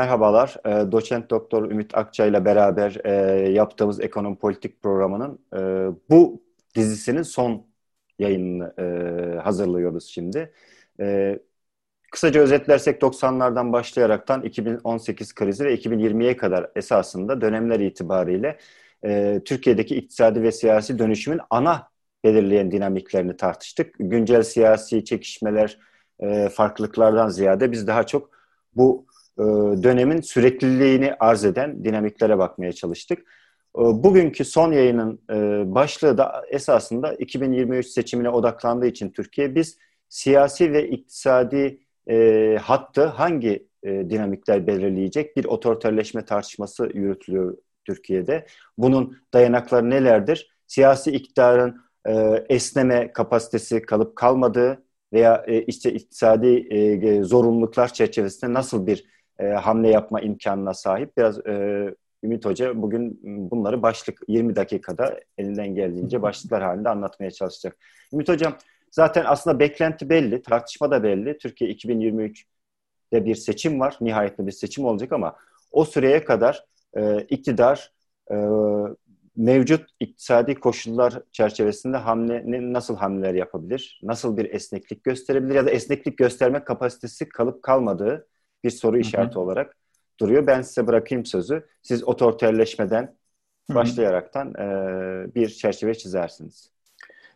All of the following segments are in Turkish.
Merhabalar, e, doçent doktor Ümit Akça ile beraber e, yaptığımız ekonomi politik programının e, bu dizisinin son yayınını e, hazırlıyoruz şimdi. Kısaca özetlersek 90'lardan başlayaraktan 2018 krizi ve 2020'ye kadar esasında dönemler itibariyle Türkiye'deki iktisadi ve siyasi dönüşümün ana belirleyen dinamiklerini tartıştık. Güncel siyasi çekişmeler, farklılıklardan ziyade biz daha çok bu dönemin sürekliliğini arz eden dinamiklere bakmaya çalıştık. E, bugünkü son yayının e, başlığı da esasında 2023 seçimine odaklandığı için Türkiye biz siyasi ve iktisadi hattı hangi dinamikler belirleyecek bir otoriterleşme tartışması yürütülüyor Türkiye'de. Bunun dayanakları nelerdir? Siyasi iktidarın esneme kapasitesi kalıp kalmadığı veya işte iktisadi zorunluluklar çerçevesinde nasıl bir e, hamle yapma imkanına sahip. Biraz e, Ümit Hoca bugün bunları başlık 20 dakikada elinden geldiğince başlıklar halinde anlatmaya çalışacak. Ümit Hocam zaten aslında beklenti belli, tartışma da belli. Türkiye 2023'de bir seçim var. Nihayetinde bir seçim olacak ama o süreye kadar e, iktidar e, mevcut iktisadi koşullar çerçevesinde hamle nasıl hamleler yapabilir? Nasıl bir esneklik gösterebilir ya da esneklik gösterme kapasitesi kalıp kalmadığı bir soru işareti hı hı. olarak duruyor. Ben size bırakayım sözü. Siz otoriterleşmeden başlayaraktan e, bir çerçeve çizersiniz.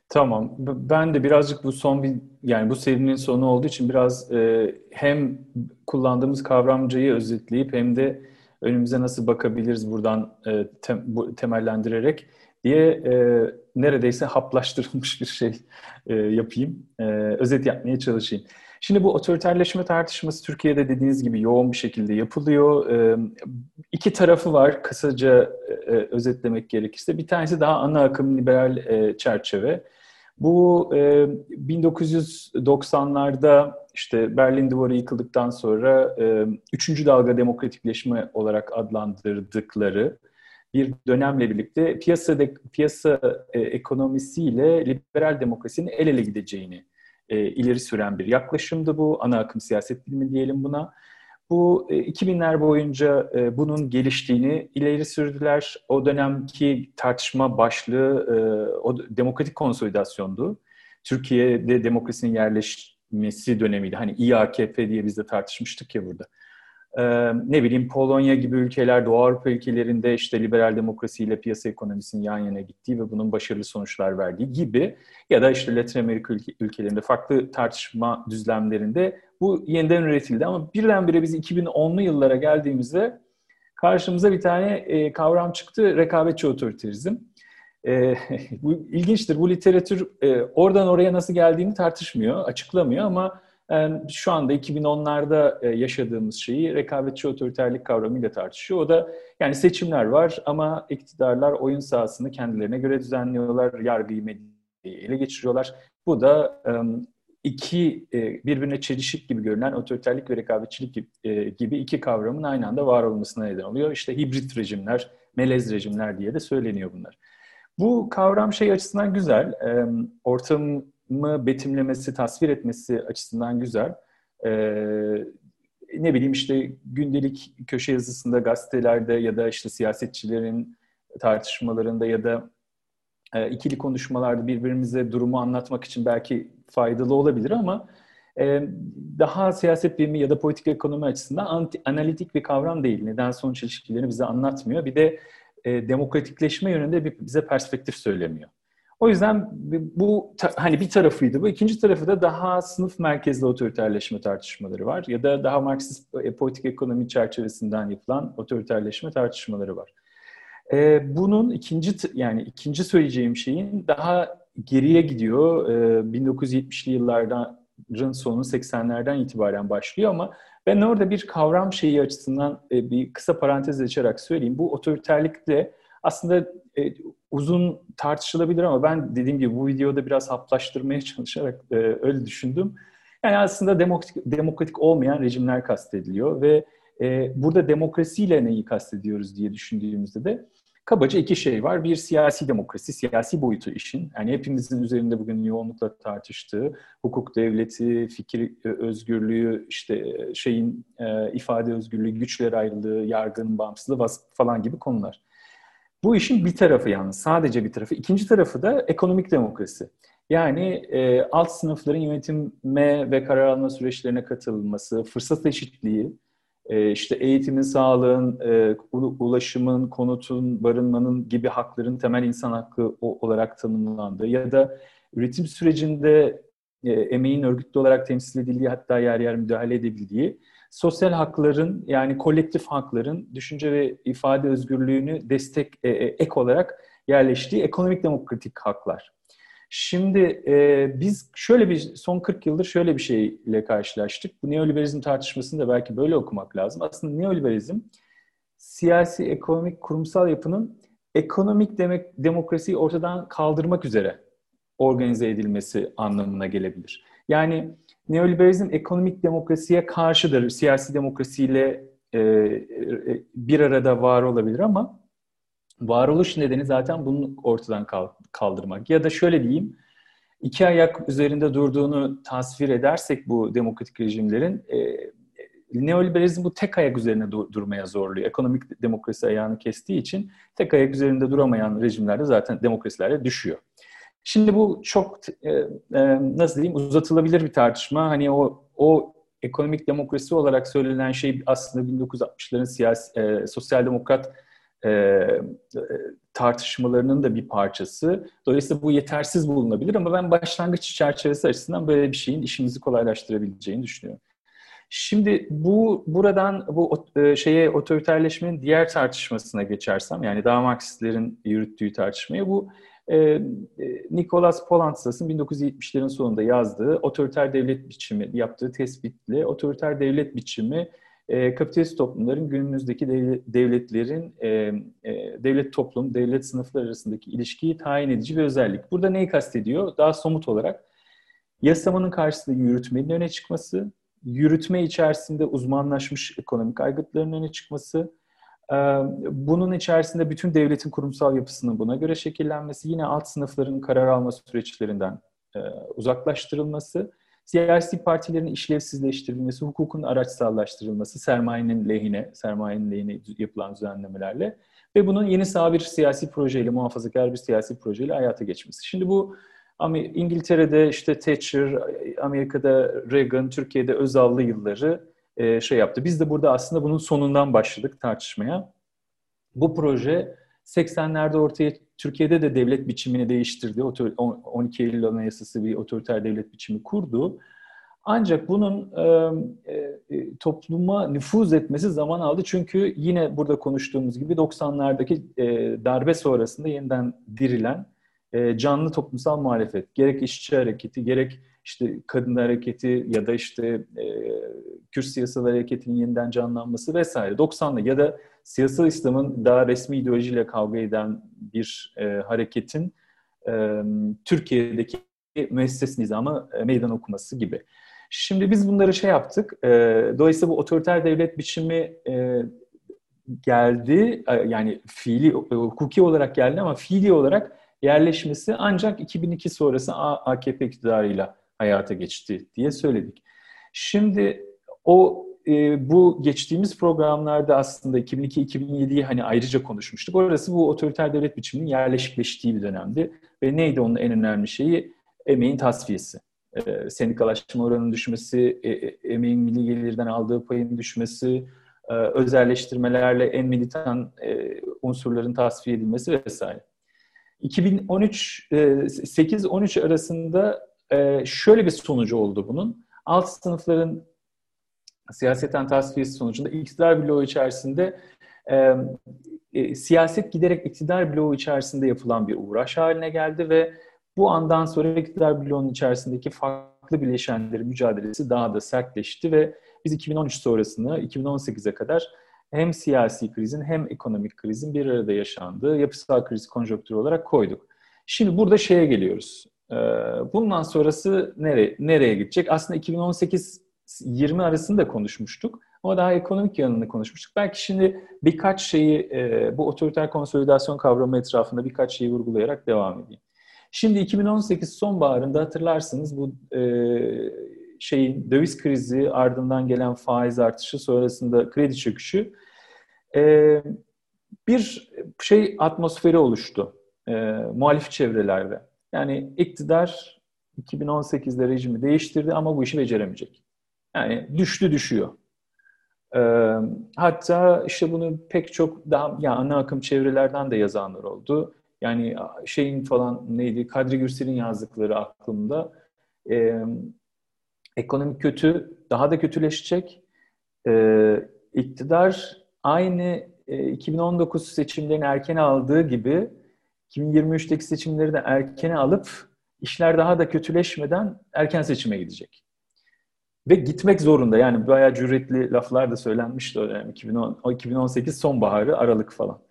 Tamam. Ben de birazcık bu son bir yani bu serinin sonu olduğu için biraz e, hem kullandığımız kavramcayı özetleyip hem de önümüze nasıl bakabiliriz buradan e, tem, bu, temellendirerek diye e, neredeyse haplaştırılmış bir şey e, yapayım. E, özet yapmaya çalışayım. Şimdi bu otoriterleşme tartışması Türkiye'de dediğiniz gibi yoğun bir şekilde yapılıyor. İki tarafı var kısaca özetlemek gerekirse. Bir tanesi daha ana akım liberal çerçeve. Bu 1990'larda işte Berlin Duvarı yıkıldıktan sonra üçüncü dalga demokratikleşme olarak adlandırdıkları bir dönemle birlikte piyasa de, piyasa ekonomisiyle liberal demokrasinin el ele gideceğini e, ileri süren bir yaklaşımdı bu. Ana akım siyaset bilimi diyelim buna. Bu e, 2000'ler boyunca e, bunun geliştiğini ileri sürdüler. O dönemki tartışma başlığı e, o demokratik konsolidasyondu. Türkiye'de demokrasinin yerleşmesi dönemiydi. Hani İAKP diye biz de tartışmıştık ya burada. Ne bileyim Polonya gibi ülkeler, Doğu Avrupa ülkelerinde işte liberal demokrasiyle piyasa ekonomisinin yan yana gittiği ve bunun başarılı sonuçlar verdiği gibi ya da işte Latin Amerika ülke, ülkelerinde farklı tartışma düzlemlerinde bu yeniden üretildi ama birdenbire biz 2010'lu yıllara geldiğimizde karşımıza bir tane e, kavram çıktı, rekabetçi otoriterizm. E, bu ilginçtir. Bu literatür e, oradan oraya nasıl geldiğini tartışmıyor, açıklamıyor ama şu anda 2010'larda e, yaşadığımız şeyi rekabetçi otoriterlik kavramıyla tartışıyor. O da yani seçimler var ama iktidarlar oyun sahasını kendilerine göre düzenliyorlar, yargıyı medyayı ele geçiriyorlar. Bu da iki e, birbirine çelişik gibi görünen otoriterlik ve rekabetçilik e, gibi iki kavramın aynı anda var olmasına neden oluyor. İşte hibrit rejimler, melez rejimler diye de söyleniyor bunlar. Bu kavram şey açısından güzel. Ortam mı betimlemesi, tasvir etmesi açısından güzel. Ee, ne bileyim işte gündelik köşe yazısında, gazetelerde ya da işte siyasetçilerin tartışmalarında ya da e, ikili konuşmalarda birbirimize durumu anlatmak için belki faydalı olabilir ama e, daha siyaset bilimi ya da politik ekonomi açısından analitik bir kavram değil. Neden sonuç ilişkilerini bize anlatmıyor. Bir de e, demokratikleşme yönünde bir, bize perspektif söylemiyor. O yüzden bu hani bir tarafıydı bu. ikinci tarafı da daha sınıf merkezli otoriterleşme tartışmaları var. Ya da daha Marksist e, politik ekonomi çerçevesinden yapılan otoriterleşme tartışmaları var. Ee, bunun ikinci yani ikinci söyleyeceğim şeyin daha geriye gidiyor. Ee, 1970'li yıllardan sonu 80'lerden itibaren başlıyor ama ben orada bir kavram şeyi açısından e, bir kısa parantez açarak söyleyeyim. Bu otoriterlikte aslında e, uzun tartışılabilir ama ben dediğim gibi bu videoda biraz haplaştırmaya çalışarak e, öyle düşündüm. Yani aslında demokratik, demokratik olmayan rejimler kastediliyor ve e, burada demokrasiyle neyi kastediyoruz diye düşündüğümüzde de Kabaca iki şey var. Bir siyasi demokrasi, siyasi boyutu işin. Yani hepimizin üzerinde bugün yoğunlukla tartıştığı hukuk devleti, fikir e, özgürlüğü, işte e, şeyin e, ifade özgürlüğü, güçler ayrılığı, yargının bağımsızlığı falan gibi konular. Bu işin bir tarafı yalnız, sadece bir tarafı. İkinci tarafı da ekonomik demokrasi. Yani e, alt sınıfların yönetime ve karar alma süreçlerine katılması, fırsat eşitliği, e, işte eğitimin, sağlığın, e, ulaşımın, konutun, barınmanın gibi hakların temel insan hakkı olarak tanımlandığı ya da üretim sürecinde e, emeğin örgütlü olarak temsil edildiği hatta yer yer müdahale edebildiği sosyal hakların yani kolektif hakların düşünce ve ifade özgürlüğünü destek ek olarak yerleştiği ekonomik demokratik haklar. Şimdi e, biz şöyle bir son 40 yıldır şöyle bir şeyle karşılaştık. Bu neoliberalizm tartışmasını da belki böyle okumak lazım. Aslında neoliberalizm siyasi, ekonomik, kurumsal yapının ekonomik demek demokrasiyi ortadan kaldırmak üzere organize edilmesi anlamına gelebilir. Yani neoliberalizm ekonomik demokrasiye karşıdır. Siyasi demokrasiyle e, e, bir arada var olabilir ama varoluş nedeni zaten bunu ortadan kaldırmak. Ya da şöyle diyeyim, iki ayak üzerinde durduğunu tasvir edersek bu demokratik rejimlerin, e, neoliberalizm bu tek ayak üzerine dur- durmaya zorluyor. Ekonomik demokrasi ayağını kestiği için tek ayak üzerinde duramayan rejimlerde zaten demokrasilerde düşüyor. Şimdi bu çok e, e, nasıl diyeyim uzatılabilir bir tartışma. Hani o o ekonomik demokrasi olarak söylenen şey aslında 1960'ların siyasi e, sosyal demokrat e, tartışmalarının da bir parçası. Dolayısıyla bu yetersiz bulunabilir ama ben başlangıç çerçevesi açısından böyle bir şeyin işimizi kolaylaştırabileceğini düşünüyorum. Şimdi bu buradan bu e, şeye otoriterleşmenin diğer tartışmasına geçersem yani daha Marksistlerin yürüttüğü tartışmaya bu e, e Nicholas Polantzas'ın 1970'lerin sonunda yazdığı otoriter devlet biçimi yaptığı tespitle otoriter devlet biçimi e, kapitalist toplumların günümüzdeki devletlerin e, e, devlet toplum, devlet sınıfları arasındaki ilişkiyi tayin edici bir özellik. Burada neyi kastediyor? Daha somut olarak yasamanın karşısında yürütmenin öne çıkması, yürütme içerisinde uzmanlaşmış ekonomik aygıtların öne çıkması, bunun içerisinde bütün devletin kurumsal yapısının buna göre şekillenmesi, yine alt sınıfların karar alma süreçlerinden uzaklaştırılması siyasi partilerin işlevsizleştirilmesi, hukukun araçsallaştırılması, sermayenin lehine, sermayenin lehine yapılan düzenlemelerle ve bunun yeni sağ bir siyasi projeyle, muhafazakar bir siyasi projeyle hayata geçmesi. Şimdi bu İngiltere'de işte Thatcher, Amerika'da Reagan, Türkiye'de Özallı yılları e, şey yaptı. Biz de burada aslında bunun sonundan başladık tartışmaya. Bu proje 80'lerde ortaya Türkiye'de de devlet biçimini değiştirdi. 12 Eylül Anayasası bir otoriter devlet biçimi kurdu. Ancak bunun e, e, topluma nüfuz etmesi zaman aldı. Çünkü yine burada konuştuğumuz gibi 90'lardaki e, darbe sonrasında yeniden dirilen e, canlı toplumsal muhalefet, gerek işçi hareketi, gerek işte kadın hareketi ya da işte e, Kürt siyasal hareketinin yeniden canlanması vesaire 90'lı ya da siyasal İslam'ın daha resmi ideolojiyle kavga eden bir e, hareketin e, Türkiye'deki müesses nizamı e, meydan okuması gibi. Şimdi biz bunları şey yaptık. E, dolayısıyla bu otoriter devlet biçimi e, geldi. E, yani fiili, e, hukuki olarak geldi ama fiili olarak yerleşmesi ancak 2002 sonrası AKP iktidarıyla hayata geçti diye söyledik. Şimdi o e, bu geçtiğimiz programlarda aslında 2002-2007'yi hani ayrıca konuşmuştuk. Orası bu otoriter devlet biçiminin yerleşikleştiği bir dönemdi. Ve neydi onun en önemli şeyi? Emeğin tasfiyesi. E, sendikalaşma oranının düşmesi, e, e, emeğin milli gelirden aldığı payın düşmesi, e, özelleştirmelerle en militan e, unsurların tasfiye edilmesi vesaire. 2013 e, 8-13 arasında e, şöyle bir sonucu oldu bunun. Alt sınıfların siyaseten tasfiyesi sonucunda iktidar bloğu içerisinde e, e, siyaset giderek iktidar bloğu içerisinde yapılan bir uğraş haline geldi ve bu andan sonra iktidar bloğunun içerisindeki farklı bileşenlerin mücadelesi daha da sertleşti ve biz 2013 sonrasını 2018'e kadar hem siyasi krizin hem ekonomik krizin bir arada yaşandığı yapısal kriz konjonktürü olarak koyduk. Şimdi burada şeye geliyoruz. Ee, bundan sonrası nereye, nereye gidecek? Aslında 2018 20 arasında konuşmuştuk. Ama daha ekonomik yanını konuşmuştuk. Belki şimdi birkaç şeyi e, bu otoriter konsolidasyon kavramı etrafında birkaç şeyi vurgulayarak devam edeyim. Şimdi 2018 sonbaharında hatırlarsınız bu e, şeyin döviz krizi ardından gelen faiz artışı sonrasında kredi çöküşü e, bir şey atmosferi oluştu e, muhalif çevrelerde. Yani iktidar 2018'de rejimi değiştirdi ama bu işi beceremeyecek. Yani düştü düşüyor. Ee, hatta işte bunu pek çok daha yani ana akım çevrelerden de yazanlar oldu. Yani şeyin falan neydi Kadri Gürsel'in yazdıkları aklımda. Ee, ekonomik kötü, daha da kötüleşecek. Ee, iktidar aynı e, 2019 seçimlerini erken aldığı gibi 2023'teki seçimleri de erkene alıp işler daha da kötüleşmeden erken seçime gidecek. Ve gitmek zorunda. Yani bayağı cüretli laflar da söylenmişti o dönem. 2010, 2018 sonbaharı, Aralık falan.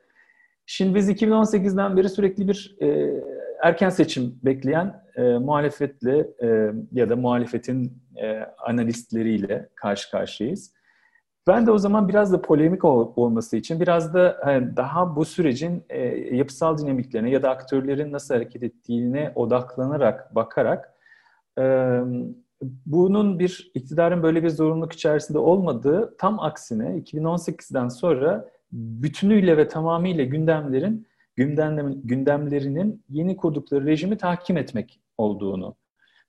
Şimdi biz 2018'den beri sürekli bir e, erken seçim bekleyen e, muhalefetle e, ya da muhalefetin e, analistleriyle karşı karşıyayız. Ben de o zaman biraz da polemik ol, olması için biraz da hani daha bu sürecin e, yapısal dinamiklerine ya da aktörlerin nasıl hareket ettiğine odaklanarak, bakarak e, bunun bir iktidarın böyle bir zorunluluk içerisinde olmadığı tam aksine 2018'den sonra bütünüyle ve tamamıyla gündemlerin gündem, gündemlerinin yeni kurdukları rejimi tahkim etmek olduğunu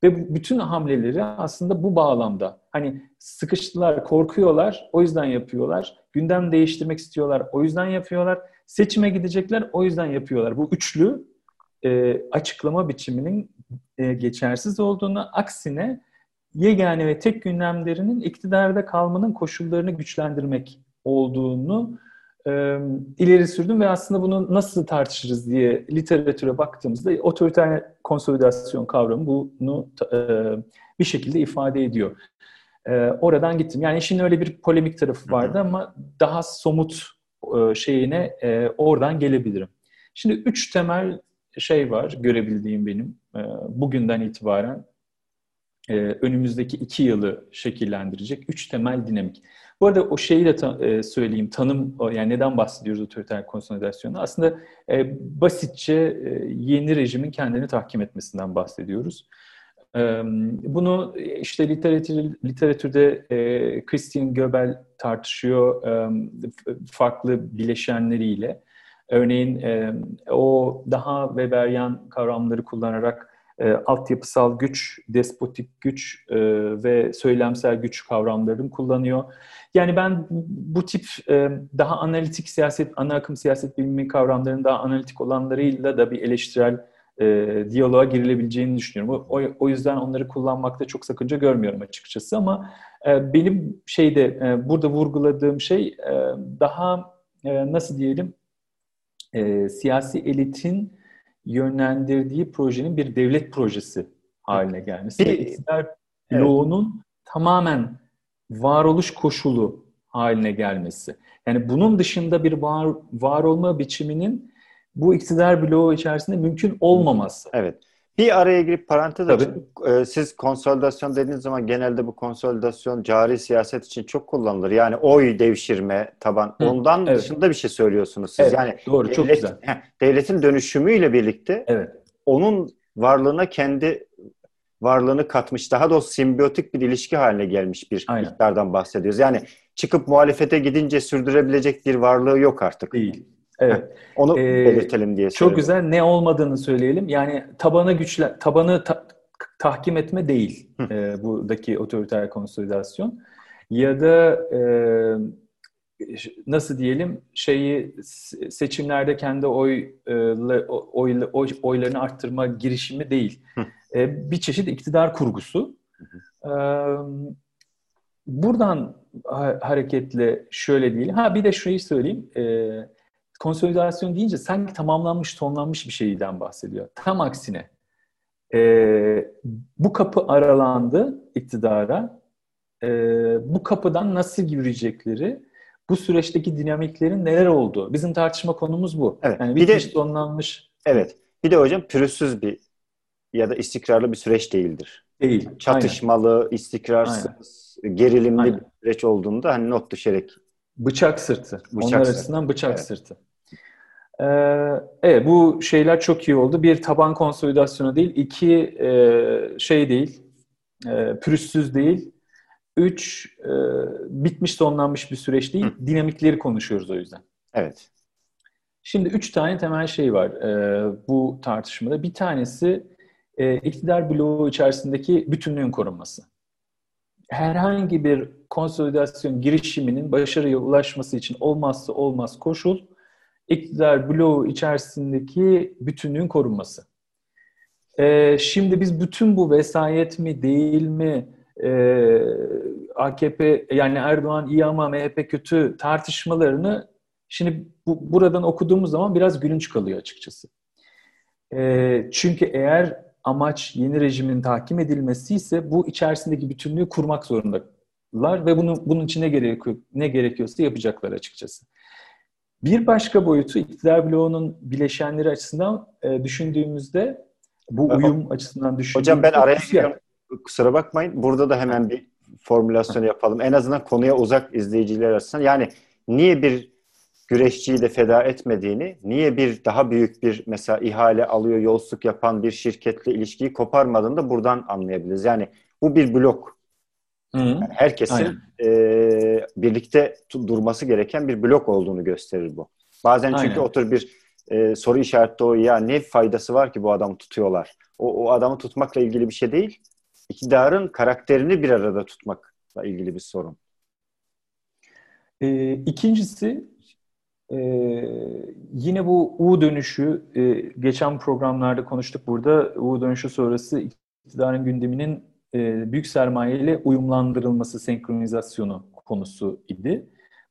ve bütün hamleleri aslında bu bağlamda. Hani sıkıştılar, korkuyorlar, o yüzden yapıyorlar. Gündem değiştirmek istiyorlar, o yüzden yapıyorlar. Seçime gidecekler, o yüzden yapıyorlar. Bu üçlü e, açıklama biçiminin e, geçersiz olduğunu, aksine yegane ve tek gündemlerinin iktidarda kalmanın koşullarını güçlendirmek olduğunu e, ileri sürdüm ve aslında bunu nasıl tartışırız diye literatüre baktığımızda otoriter konsolidasyon kavramı bunu e, bir şekilde ifade ediyor. E, oradan gittim. Yani işin öyle bir polemik tarafı vardı ama daha somut e, şeyine e, oradan gelebilirim. Şimdi üç temel şey var görebildiğim benim e, bugünden itibaren e, önümüzdeki iki yılı şekillendirecek üç temel dinamik. Bu arada o şeyi de ta, e, söyleyeyim, tanım, yani neden bahsediyoruz otoriter konsolidasyonu? Aslında e, basitçe e, yeni rejimin kendini tahkim etmesinden bahsediyoruz. E, bunu işte literatür, literatürde e, Christian Göbel tartışıyor e, farklı bileşenleriyle. Örneğin e, o daha Weberian kavramları kullanarak e, altyapısal güç, despotik güç e, ve söylemsel güç kavramlarını kullanıyor. Yani ben bu tip e, daha analitik siyaset, ana akım siyaset bilimi kavramlarının daha analitik olanlarıyla da bir eleştirel e, diyaloğa girilebileceğini düşünüyorum. O, o yüzden onları kullanmakta çok sakınca görmüyorum açıkçası ama e, benim şeyde e, burada vurguladığım şey e, daha e, nasıl diyelim e, siyasi elitin yönlendirdiği projenin bir devlet projesi haline gelmesi. Bir, bloğunun evet. tamamen varoluş koşulu haline gelmesi. Yani bunun dışında bir var, var olma biçiminin bu iktidar bloğu içerisinde mümkün olmaması. Evet. Bir araya girip parantez açın. Ee, siz konsolidasyon dediğiniz zaman genelde bu konsolidasyon cari siyaset için çok kullanılır. Yani oy devşirme taban. Hı, Ondan evet. dışında bir şey söylüyorsunuz siz. Evet, yani doğru devlet, çok güzel. Heh, devletin dönüşümüyle birlikte evet. onun varlığına kendi varlığını katmış. Daha doğrusu simbiyotik bir ilişki haline gelmiş bir Aynen. iktidardan bahsediyoruz. Yani çıkıp muhalefete gidince sürdürebilecek bir varlığı yok artık. Değil. Evet. Onu ee, belirtelim diye Çok güzel. Ne olmadığını söyleyelim. Yani tabanı güçle tabanı ta, tahkim etme değil e, buradaki otoriter konsolidasyon. Ya da e, nasıl diyelim şeyi seçimlerde kendi oy, e, oy, oy oylarını arttırma girişimi değil. E, bir çeşit iktidar kurgusu. E, buradan hareketle şöyle değil. Ha bir de şurayı söyleyeyim. E, konsolidasyon deyince sanki tamamlanmış, tonlanmış bir şeyden bahsediyor. Tam aksine. E, bu kapı aralandı iktidara. E, bu kapıdan nasıl girecekleri, bu süreçteki dinamiklerin neler olduğu. Bizim tartışma konumuz bu. Evet. Yani bir de tonlanmış. Evet. Bir de hocam pürüzsüz bir ya da istikrarlı bir süreç değildir. Değil. Çatışmalı, Aynen. istikrarsız, gerilimli Aynen. bir süreç olduğunda hani not düşerek. Bıçak sırtı. Bıçak Onlar sırtı. açısından bıçak evet. sırtı. Ee, evet bu şeyler çok iyi oldu. Bir taban konsolidasyonu değil, iki e, şey değil, e, pürüzsüz değil, üç e, bitmiş sonlanmış bir süreç değil, Hı. dinamikleri konuşuyoruz o yüzden. Evet. Şimdi üç tane temel şey var e, bu tartışmada. Bir tanesi e, iktidar bloğu içerisindeki bütünlüğün korunması. Herhangi bir konsolidasyon girişiminin başarıya ulaşması için olmazsa olmaz koşul iktidar bloğu içerisindeki bütünlüğün korunması. E, şimdi biz bütün bu vesayet mi değil mi e, AKP yani Erdoğan iyi ama MHP kötü tartışmalarını şimdi bu, buradan okuduğumuz zaman biraz gülünç kalıyor açıkçası. E, çünkü eğer amaç yeni rejimin tahkim edilmesi ise bu içerisindeki bütünlüğü kurmak zorundalar ve bunu bunun için ne gerekiyor ne gerekiyorsa yapacaklar açıkçası. Bir başka boyutu iktidar bloğunun bileşenleri açısından e, düşündüğümüzde bu uyum açısından düşündüğümüzde... Hocam ben araya giriyorum. Kusura bakmayın. Burada da hemen bir formülasyon yapalım. En azından konuya uzak izleyiciler açısından. Yani niye bir güreşçiyi de feda etmediğini, niye bir daha büyük bir mesela ihale alıyor, yolsuzluk yapan bir şirketle ilişkiyi koparmadığını da buradan anlayabiliriz. Yani bu bir blok. Yani herkesin e, birlikte durması gereken bir blok olduğunu gösterir bu. Bazen çünkü Aynen. otur bir e, soru işareti o ya ne faydası var ki bu adamı tutuyorlar. O, o adamı tutmakla ilgili bir şey değil. İktidarın karakterini bir arada tutmakla ilgili bir sorun. E, ikincisi e, yine bu U dönüşü e, geçen programlarda konuştuk burada. U dönüşü sonrası iktidarın gündeminin e, büyük sermaye ile uyumlandırılması, senkronizasyonu konusu idi.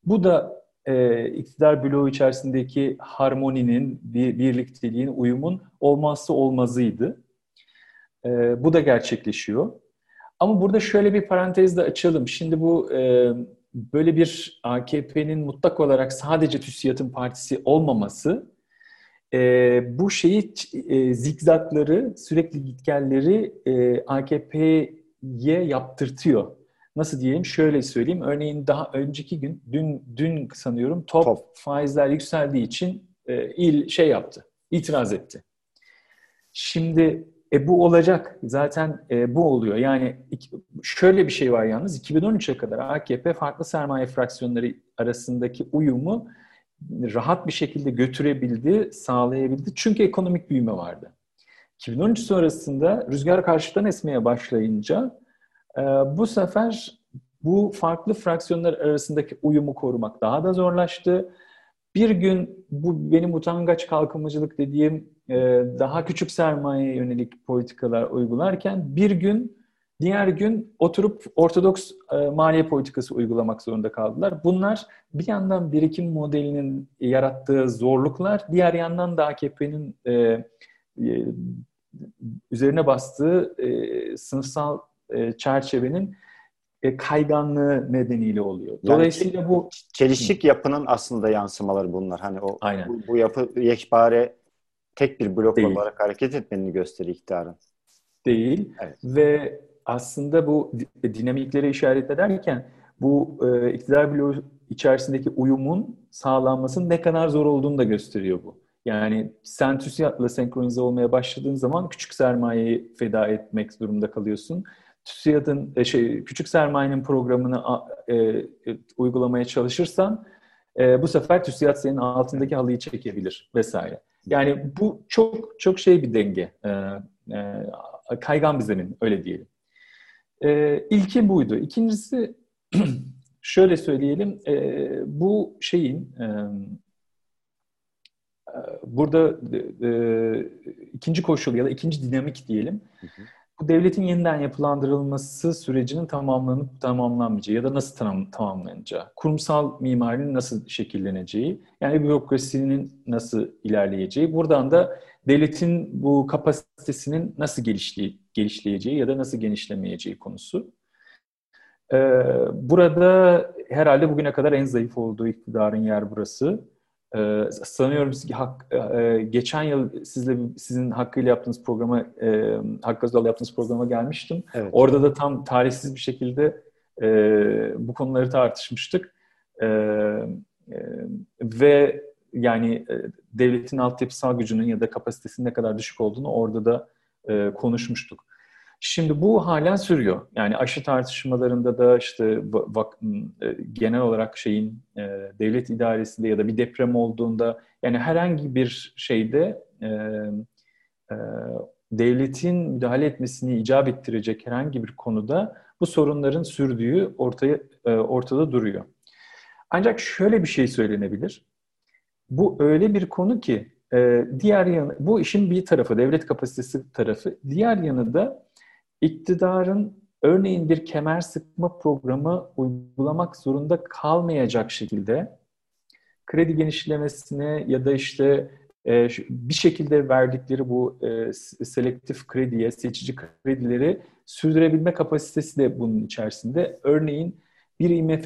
Bu da e, iktidar bloğu içerisindeki harmoninin, bir, birlikteliğin, uyumun olmazsa olmazıydı. E, bu da gerçekleşiyor. Ama burada şöyle bir parantez de açalım. Şimdi bu e, böyle bir AKP'nin mutlak olarak sadece TÜSİAD'ın partisi olmaması e, bu şeyi e, zikzakları, sürekli gitgelleri e, AKP'ye yaptırtıyor. Nasıl diyeyim? Şöyle söyleyeyim. Örneğin daha önceki gün, dün dün sanıyorum top, top. faizler yükseldiği için e, il şey yaptı, itiraz etti. Şimdi e, bu olacak. Zaten e, bu oluyor. Yani şöyle bir şey var yalnız. 2013'e kadar AKP farklı sermaye fraksiyonları arasındaki uyumu rahat bir şekilde götürebildi, sağlayabildi. Çünkü ekonomik büyüme vardı. 2013 sonrasında rüzgar karşıdan esmeye başlayınca e, bu sefer bu farklı fraksiyonlar arasındaki uyumu korumak daha da zorlaştı. Bir gün bu benim utangaç kalkınmacılık dediğim daha küçük sermaye yönelik politikalar uygularken bir gün diğer gün oturup ortodoks e, maliye politikası uygulamak zorunda kaldılar. Bunlar bir yandan birikim modelinin yarattığı zorluklar, diğer yandan da AKP'nin e, e, üzerine bastığı e, sınıfsal e, çerçevenin e, kayganlığı nedeniyle oluyor. Dolayısıyla yani, bu çelişik yapının aslında yansımaları bunlar. Hani o Aynen. Bu, bu yapı yekpare tek bir blok Değil. olarak hareket etmenini gösteriyor iktidarın. Değil. Evet. Ve aslında bu dinamikleri işaret ederken bu e, iktidar bloğu içerisindeki uyumun sağlanmasının ne kadar zor olduğunu da gösteriyor bu. Yani sen TÜSİAD'la senkronize olmaya başladığın zaman küçük sermayeyi feda etmek durumunda kalıyorsun. TÜSİAD'ın e, şey küçük sermayenin programını e, e, uygulamaya çalışırsan e, bu sefer TÜSİAD senin altındaki halıyı çekebilir vesaire. Yani bu çok çok şey bir denge. E, e, kaygan bir zemin öyle diyelim. E, ilki buydu. İkincisi şöyle söyleyelim. E, bu şeyin e, e burada e, ikinci koşul ya da ikinci dinamik diyelim. Hı hı bu devletin yeniden yapılandırılması sürecinin tamamlanıp tamamlanmayacağı ya da nasıl tam, tamamlanacağı, kurumsal mimarinin nasıl şekilleneceği, yani bürokrasinin nasıl ilerleyeceği, buradan da devletin bu kapasitesinin nasıl gelişleye, gelişleyeceği ya da nasıl genişlemeyeceği konusu. Ee, burada herhalde bugüne kadar en zayıf olduğu iktidarın yer burası. Ee, sanıyorum ki hak, e, e, geçen yıl sizle sizin hakkıyla yaptığınız programa, e, Hakkı Özal'la yaptığınız programa gelmiştim. Evet. Orada da tam tarihsiz bir şekilde e, bu konuları tartışmıştık. E, e, ve yani e, devletin altyapısal gücünün ya da kapasitesinin ne kadar düşük olduğunu orada da e, konuşmuştuk. Şimdi bu halen sürüyor. Yani aşı tartışmalarında da işte e, genel olarak şeyin e, devlet idaresinde ya da bir deprem olduğunda yani herhangi bir şeyde e, e, devletin müdahale etmesini icap ettirecek herhangi bir konuda bu sorunların sürdüğü ortaya ortada duruyor. Ancak şöyle bir şey söylenebilir. Bu öyle bir konu ki diğer yanı bu işin bir tarafı devlet kapasitesi tarafı. Diğer yanı da iktidarın örneğin bir kemer sıkma programı uygulamak zorunda kalmayacak şekilde kredi genişlemesine ya da işte e, bir şekilde verdikleri bu e, selektif krediye, seçici kredileri sürdürebilme kapasitesi de bunun içerisinde. Örneğin bir IMF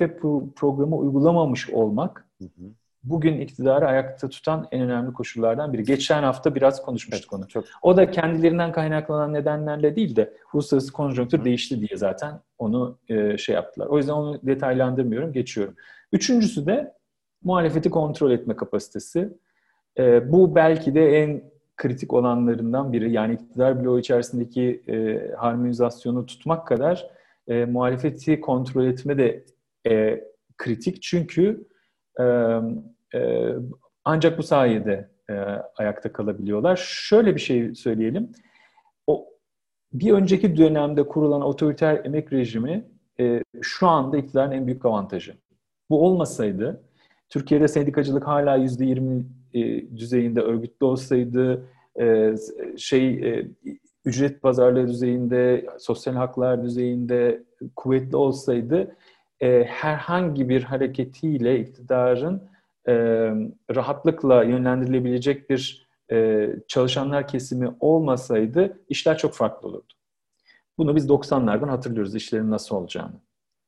programı uygulamamış olmak hı hı bugün iktidarı ayakta tutan en önemli koşullardan biri. Geçen hafta biraz konuşmuştuk onu. Çok. O da kendilerinden kaynaklanan nedenlerle değil de uluslararası konjonktür değişti diye zaten onu e, şey yaptılar. O yüzden onu detaylandırmıyorum, geçiyorum. Üçüncüsü de muhalefeti kontrol etme kapasitesi. E, bu belki de en kritik olanlarından biri. Yani iktidar bloğu içerisindeki e, harmonizasyonu tutmak kadar e, muhalefeti kontrol etme de e, kritik. Çünkü e, e, ancak bu sayede e, ayakta kalabiliyorlar. Şöyle bir şey söyleyelim. O bir önceki dönemde kurulan otoriter emek rejimi e, şu anda iktidarın en büyük avantajı. Bu olmasaydı Türkiye'de sendikacılık hala yüzde yirmi e, düzeyinde örgütlü olsaydı, şey ücret pazarlığı düzeyinde, sosyal haklar düzeyinde kuvvetli olsaydı herhangi bir hareketiyle iktidarın e, rahatlıkla yönlendirilebilecek bir e, çalışanlar kesimi olmasaydı işler çok farklı olurdu. Bunu biz 90'lardan hatırlıyoruz işlerin nasıl olacağını.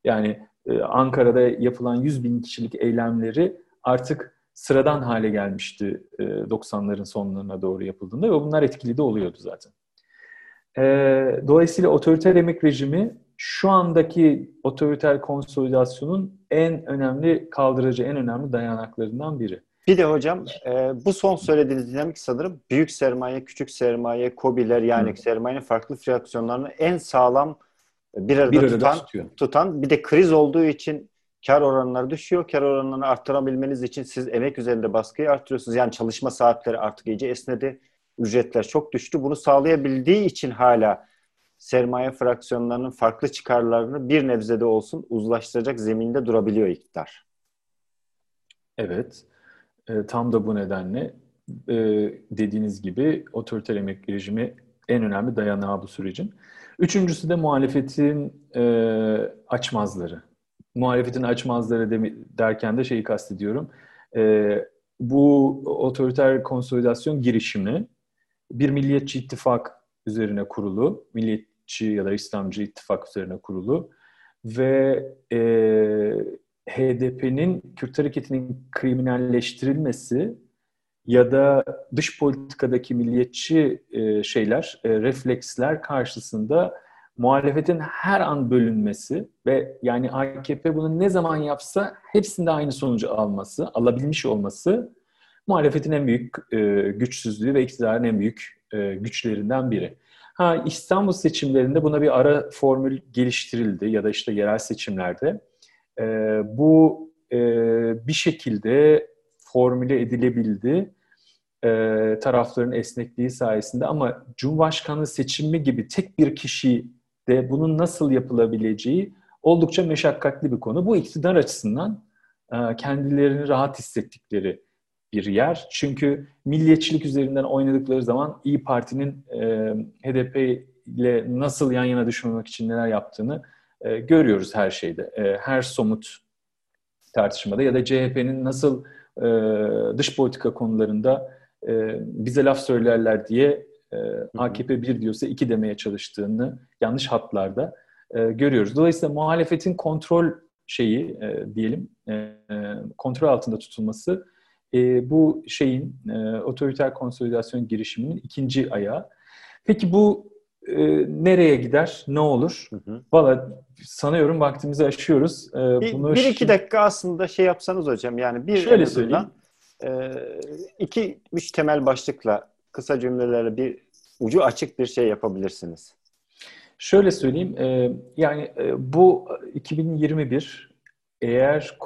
Yani e, Ankara'da yapılan 100 bin kişilik eylemleri artık sıradan hale gelmişti e, 90'ların sonlarına doğru yapıldığında ve bunlar etkili de oluyordu zaten. E, dolayısıyla otoriter emek rejimi şu andaki otoriter konsolidasyonun en önemli kaldırıcı, en önemli dayanaklarından biri. Bir de hocam e, bu son söylediğiniz dinamik sanırım büyük sermaye, küçük sermaye, kobiler yani Hı. sermayenin farklı fraksiyonlarını en sağlam bir arada, bir arada tutan, tutuyor. tutan bir de kriz olduğu için kar oranları düşüyor. Kar oranlarını arttırabilmeniz için siz emek üzerinde baskıyı arttırıyorsunuz. Yani çalışma saatleri artık iyice esnedi. Ücretler çok düştü. Bunu sağlayabildiği için hala sermaye fraksiyonlarının farklı çıkarlarını bir nebzede olsun uzlaştıracak zeminde durabiliyor iktidar. Evet. E, tam da bu nedenle e, dediğiniz gibi otoriter emek rejimi en önemli dayanağı bu sürecin. Üçüncüsü de muhalefetin e, açmazları. Muhalefetin açmazları de, derken de şeyi kastediyorum. E, bu otoriter konsolidasyon girişimi bir milliyetçi ittifak üzerine kurulu, milliyetçi ya da İslamcı ittifak üzerine kurulu ve e, HDP'nin Kürt hareketinin kriminalleştirilmesi ya da dış politikadaki milliyetçi e, şeyler, e, refleksler karşısında muhalefetin her an bölünmesi ve yani AKP bunu ne zaman yapsa hepsinde aynı sonucu alması, alabilmiş olması muhalefetin en büyük e, güçsüzlüğü ve iktidarın en büyük e, güçlerinden biri. Ha İstanbul seçimlerinde buna bir ara formül geliştirildi ya da işte yerel seçimlerde. E, bu e, bir şekilde formüle edilebildi e, tarafların esnekliği sayesinde ama Cumhurbaşkanı seçimi gibi tek bir kişi de bunun nasıl yapılabileceği oldukça meşakkatli bir konu. Bu iktidar açısından e, kendilerini rahat hissettikleri bir yer. Çünkü milliyetçilik üzerinden oynadıkları zaman İyi Parti'nin e, HDP ile nasıl yan yana düşmemek için neler yaptığını e, görüyoruz her şeyde. E, her somut tartışmada ya da CHP'nin nasıl e, dış politika konularında e, bize laf söylerler diye e, AKP bir diyorsa iki demeye çalıştığını yanlış hatlarda e, görüyoruz. Dolayısıyla muhalefetin kontrol şeyi e, diyelim e, kontrol altında tutulması e, bu şeyin e, otoriter konsolidasyon girişiminin ikinci ayağı. Peki bu e, nereye gider, ne olur? Hı hı. Valla sanıyorum vaktimizi aşıyoruz. E, bir, bunu bir iki dakika aslında şey yapsanız hocam yani bir şöyle söyleyeyim. E, iki üç temel başlıkla kısa cümlelerle bir ucu açık bir şey yapabilirsiniz. Şöyle söyleyeyim, e, yani e, bu 2021 eğer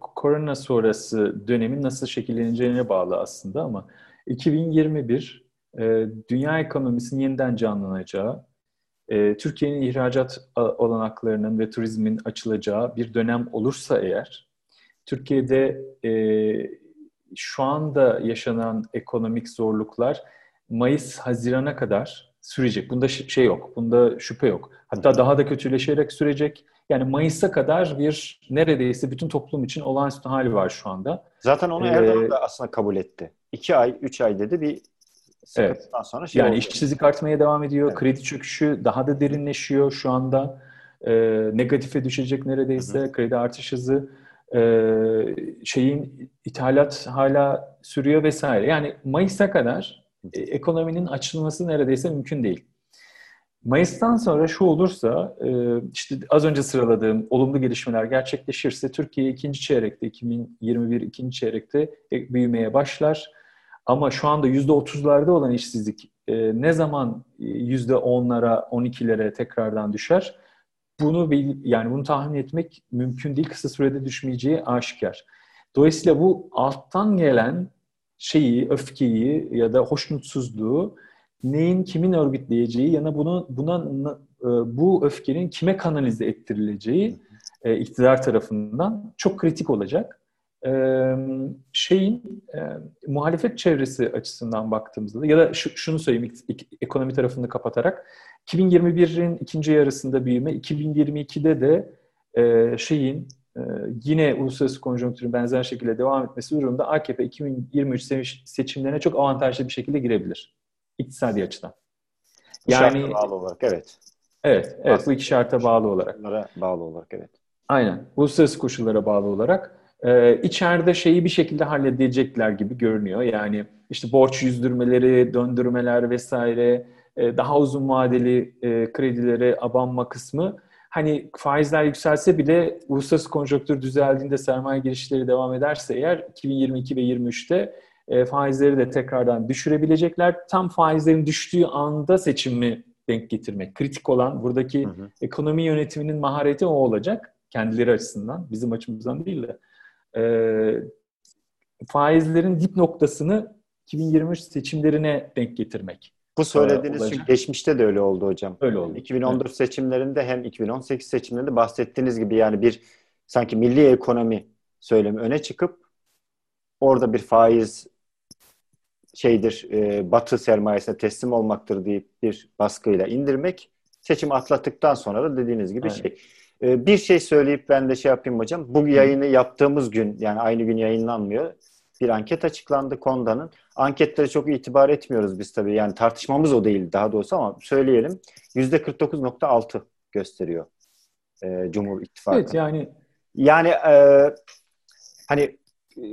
korona sonrası dönemin nasıl şekilleneceğine bağlı aslında ama 2021 e, dünya ekonomisinin yeniden canlanacağı, e, Türkiye'nin ihracat olanaklarının ve turizmin açılacağı bir dönem olursa eğer, Türkiye'de e, şu anda yaşanan ekonomik zorluklar Mayıs-Haziran'a kadar sürecek. Bunda şey yok, bunda şüphe yok. Hatta daha da kötüleşerek sürecek. Yani Mayıs'a kadar bir neredeyse bütün toplum için olağanüstü hali var şu anda. Zaten onu Erdoğan ee, da aslında kabul etti. İki ay, üç ay dedi bir Evet. sonra şey yani oldu. işsizlik artmaya devam ediyor. Evet. Kredi çöküşü daha da derinleşiyor şu anda. E, negatife düşecek neredeyse. Hı hı. Kredi artış hızı. E, şeyin ithalat hala sürüyor vesaire. Yani Mayıs'a kadar e, ekonominin açılması neredeyse mümkün değil. Mayıs'tan sonra şu olursa, e, işte az önce sıraladığım olumlu gelişmeler gerçekleşirse Türkiye ikinci çeyrekte, 2021 ikinci çeyrekte e, büyümeye başlar. Ama şu anda yüzde otuzlarda olan işsizlik e, ne zaman yüzde onlara, on ikilere tekrardan düşer? Bunu yani bunu tahmin etmek mümkün değil. Kısa sürede düşmeyeceği aşikar. Dolayısıyla bu alttan gelen şeyi, öfkeyi ya da hoşnutsuzluğu neyin kimin örgütleyeceği ya da bunu buna e, bu öfkenin kime kanalize ettirileceği e, iktidar tarafından çok kritik olacak. Şeyin muhalefet çevresi açısından baktığımızda ya da şunu söyleyeyim ekonomi tarafını kapatarak 2021'in ikinci yarısında büyüme 2022'de de şeyin yine uluslararası konjonktürün benzer şekilde devam etmesi durumunda AKP 2023 seçimlerine çok avantajlı bir şekilde girebilir iktisadi açıdan. Yani bağlı olarak evet. Evet, evet bu iki şarta bağlı olarak. Bağlı olarak evet. Aynen. Uluslararası koşullara bağlı olarak e, içeride şeyi bir şekilde halledecekler gibi görünüyor. Yani işte borç yüzdürmeleri, döndürmeler vesaire, e, daha uzun vadeli e, kredilere abanma kısmı hani faizler yükselse bile uluslararası konjonktür düzeldiğinde sermaye girişleri devam ederse eğer 2022 ve 2023'te e, faizleri de tekrardan düşürebilecekler. Tam faizlerin düştüğü anda seçimi denk getirmek. Kritik olan buradaki hı hı. ekonomi yönetiminin mahareti o olacak kendileri açısından, bizim açımızdan değil de e, faizlerin dip noktasını 2023 seçimlerine denk getirmek. Bu söylediğiniz şey geçmişte de öyle oldu hocam. Öyle oldu. 2014 evet. seçimlerinde hem 2018 seçimlerinde bahsettiğiniz gibi yani bir sanki milli ekonomi söylemi öne çıkıp orada bir faiz şeydir e, batı sermayesine teslim olmaktır deyip bir baskıyla indirmek seçim atlattıktan sonra da dediğiniz gibi evet. şey ee, bir şey söyleyip ben de şey yapayım hocam. Bu yayını yaptığımız gün yani aynı gün yayınlanmıyor. Bir anket açıklandı Konda'nın. Anketlere çok itibar etmiyoruz biz tabii. Yani tartışmamız o değil daha doğrusu ama söyleyelim. %49.6 gösteriyor e, Cumhur İttifakı. Evet yani yani e, hani e,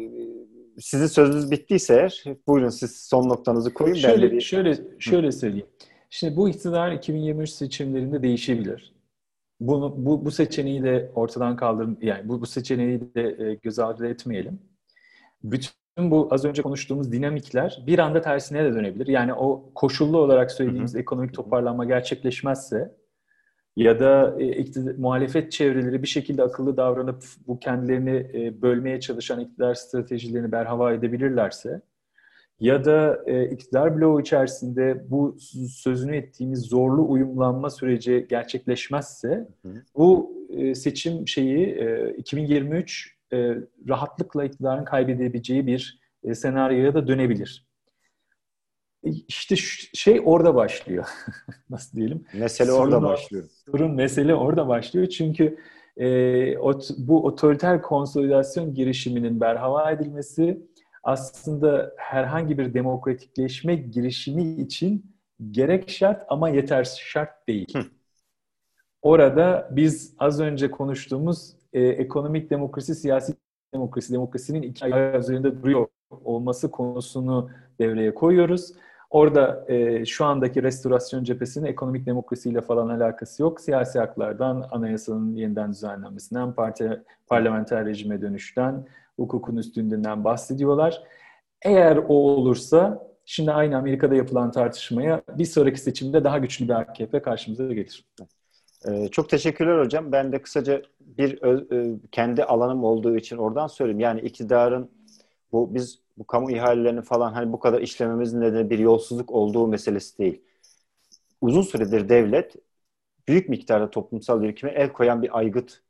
sizin sözünüz bittiyse eğer buyurun siz son noktanızı koyun. Şöyle, bir... şöyle, şöyle söyleyeyim. Şimdi bu iktidar 2023 seçimlerinde değişebilir bunu bu, bu seçeneği de ortadan kaldırın yani bu, bu seçeneği de e, göz ardı etmeyelim. Bütün bu az önce konuştuğumuz dinamikler bir anda tersine de dönebilir. Yani o koşullu olarak söylediğimiz hı hı. ekonomik toparlanma gerçekleşmezse ya da e, iktidar, muhalefet çevreleri bir şekilde akıllı davranıp bu kendilerini e, bölmeye çalışan iktidar stratejilerini berhava edebilirlerse ya da e, iktidar bloğu içerisinde bu sözünü ettiğimiz zorlu uyumlanma süreci gerçekleşmezse hı hı. bu e, seçim şeyi e, 2023 e, rahatlıkla iktidarın kaybedebileceği bir e, senaryoya da dönebilir. E, işte şey orada başlıyor. Nasıl diyelim? Mesele sorun orada başlıyor. Sorun mesele orada başlıyor. Çünkü e, ot, bu otoriter konsolidasyon girişiminin berhava edilmesi aslında herhangi bir demokratikleşme girişimi için gerek şart ama yetersiz şart değil. Hı. Orada biz az önce konuştuğumuz e, ekonomik demokrasi, siyasi demokrasi, demokrasinin iki ayağı üzerinde duruyor olması konusunu devreye koyuyoruz. Orada e, şu andaki restorasyon cephesinin ekonomik demokrasiyle falan alakası yok. Siyasi haklardan, anayasanın yeniden düzenlenmesinden, parti, parlamenter rejime dönüşten, hukukun üstünlüğünden bahsediyorlar. Eğer o olursa şimdi aynı Amerika'da yapılan tartışmaya bir sonraki seçimde daha güçlü bir AKP karşımıza gelir. Ee, çok teşekkürler hocam. Ben de kısaca bir e, kendi alanım olduğu için oradan söyleyeyim. Yani iktidarın bu biz bu kamu ihalelerini falan hani bu kadar işlememizin nedeni bir yolsuzluk olduğu meselesi değil. Uzun süredir devlet büyük miktarda toplumsal birikime el koyan bir aygıt.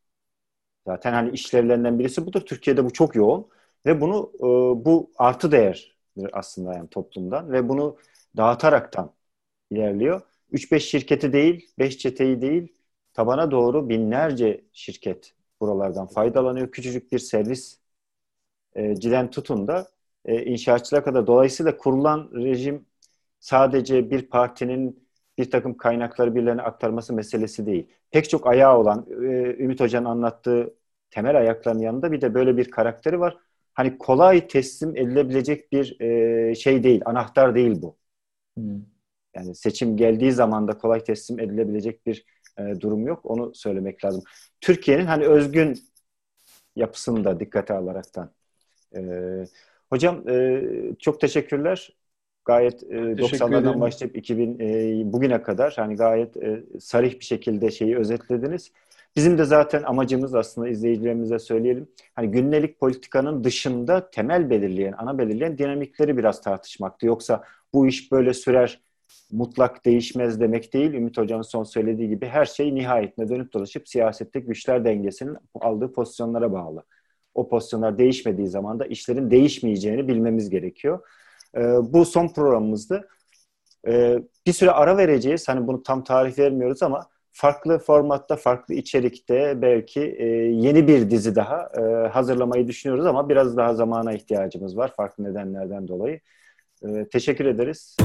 Zaten hani işlevlerinden birisi budur. Türkiye'de bu çok yoğun ve bunu e, bu artı değerdir aslında yani toplumdan ve bunu dağıtaraktan ilerliyor. 3-5 şirketi değil, 5 çeteyi değil, tabana doğru binlerce şirket buralardan faydalanıyor. Küçücük bir servis e, cilen tutun da e, kadar. Dolayısıyla kurulan rejim sadece bir partinin bir takım kaynakları birilerine aktarması meselesi değil. Pek çok ayağı olan, e, Ümit Hoca'nın anlattığı temel ayakların yanında bir de böyle bir karakteri var. Hani kolay teslim edilebilecek bir e, şey değil, anahtar değil bu. Hmm. Yani seçim geldiği zaman da kolay teslim edilebilecek bir e, durum yok. Onu söylemek lazım. Türkiye'nin hani özgün yapısını da dikkate alaraktan. E, hocam e, çok teşekkürler. Gayet e, 90'lardan başlayıp 2000 e, bugüne kadar hani gayet e, sarih bir şekilde şeyi özetlediniz. Bizim de zaten amacımız aslında izleyicilerimize söyleyelim. Hani günlük politikanın dışında temel belirleyen, ana belirleyen dinamikleri biraz tartışmaktı. Yoksa bu iş böyle sürer, mutlak değişmez demek değil. Ümit Hoca'nın son söylediği gibi her şey nihayetine dönüp dolaşıp siyasette güçler dengesinin aldığı pozisyonlara bağlı. O pozisyonlar değişmediği zaman da işlerin değişmeyeceğini bilmemiz gerekiyor. Ee, bu son programımızdı. Ee, bir süre ara vereceğiz. Hani bunu tam tarih vermiyoruz ama farklı formatta, farklı içerikte belki e, yeni bir dizi daha e, hazırlamayı düşünüyoruz ama biraz daha zamana ihtiyacımız var farklı nedenlerden dolayı. E, teşekkür ederiz.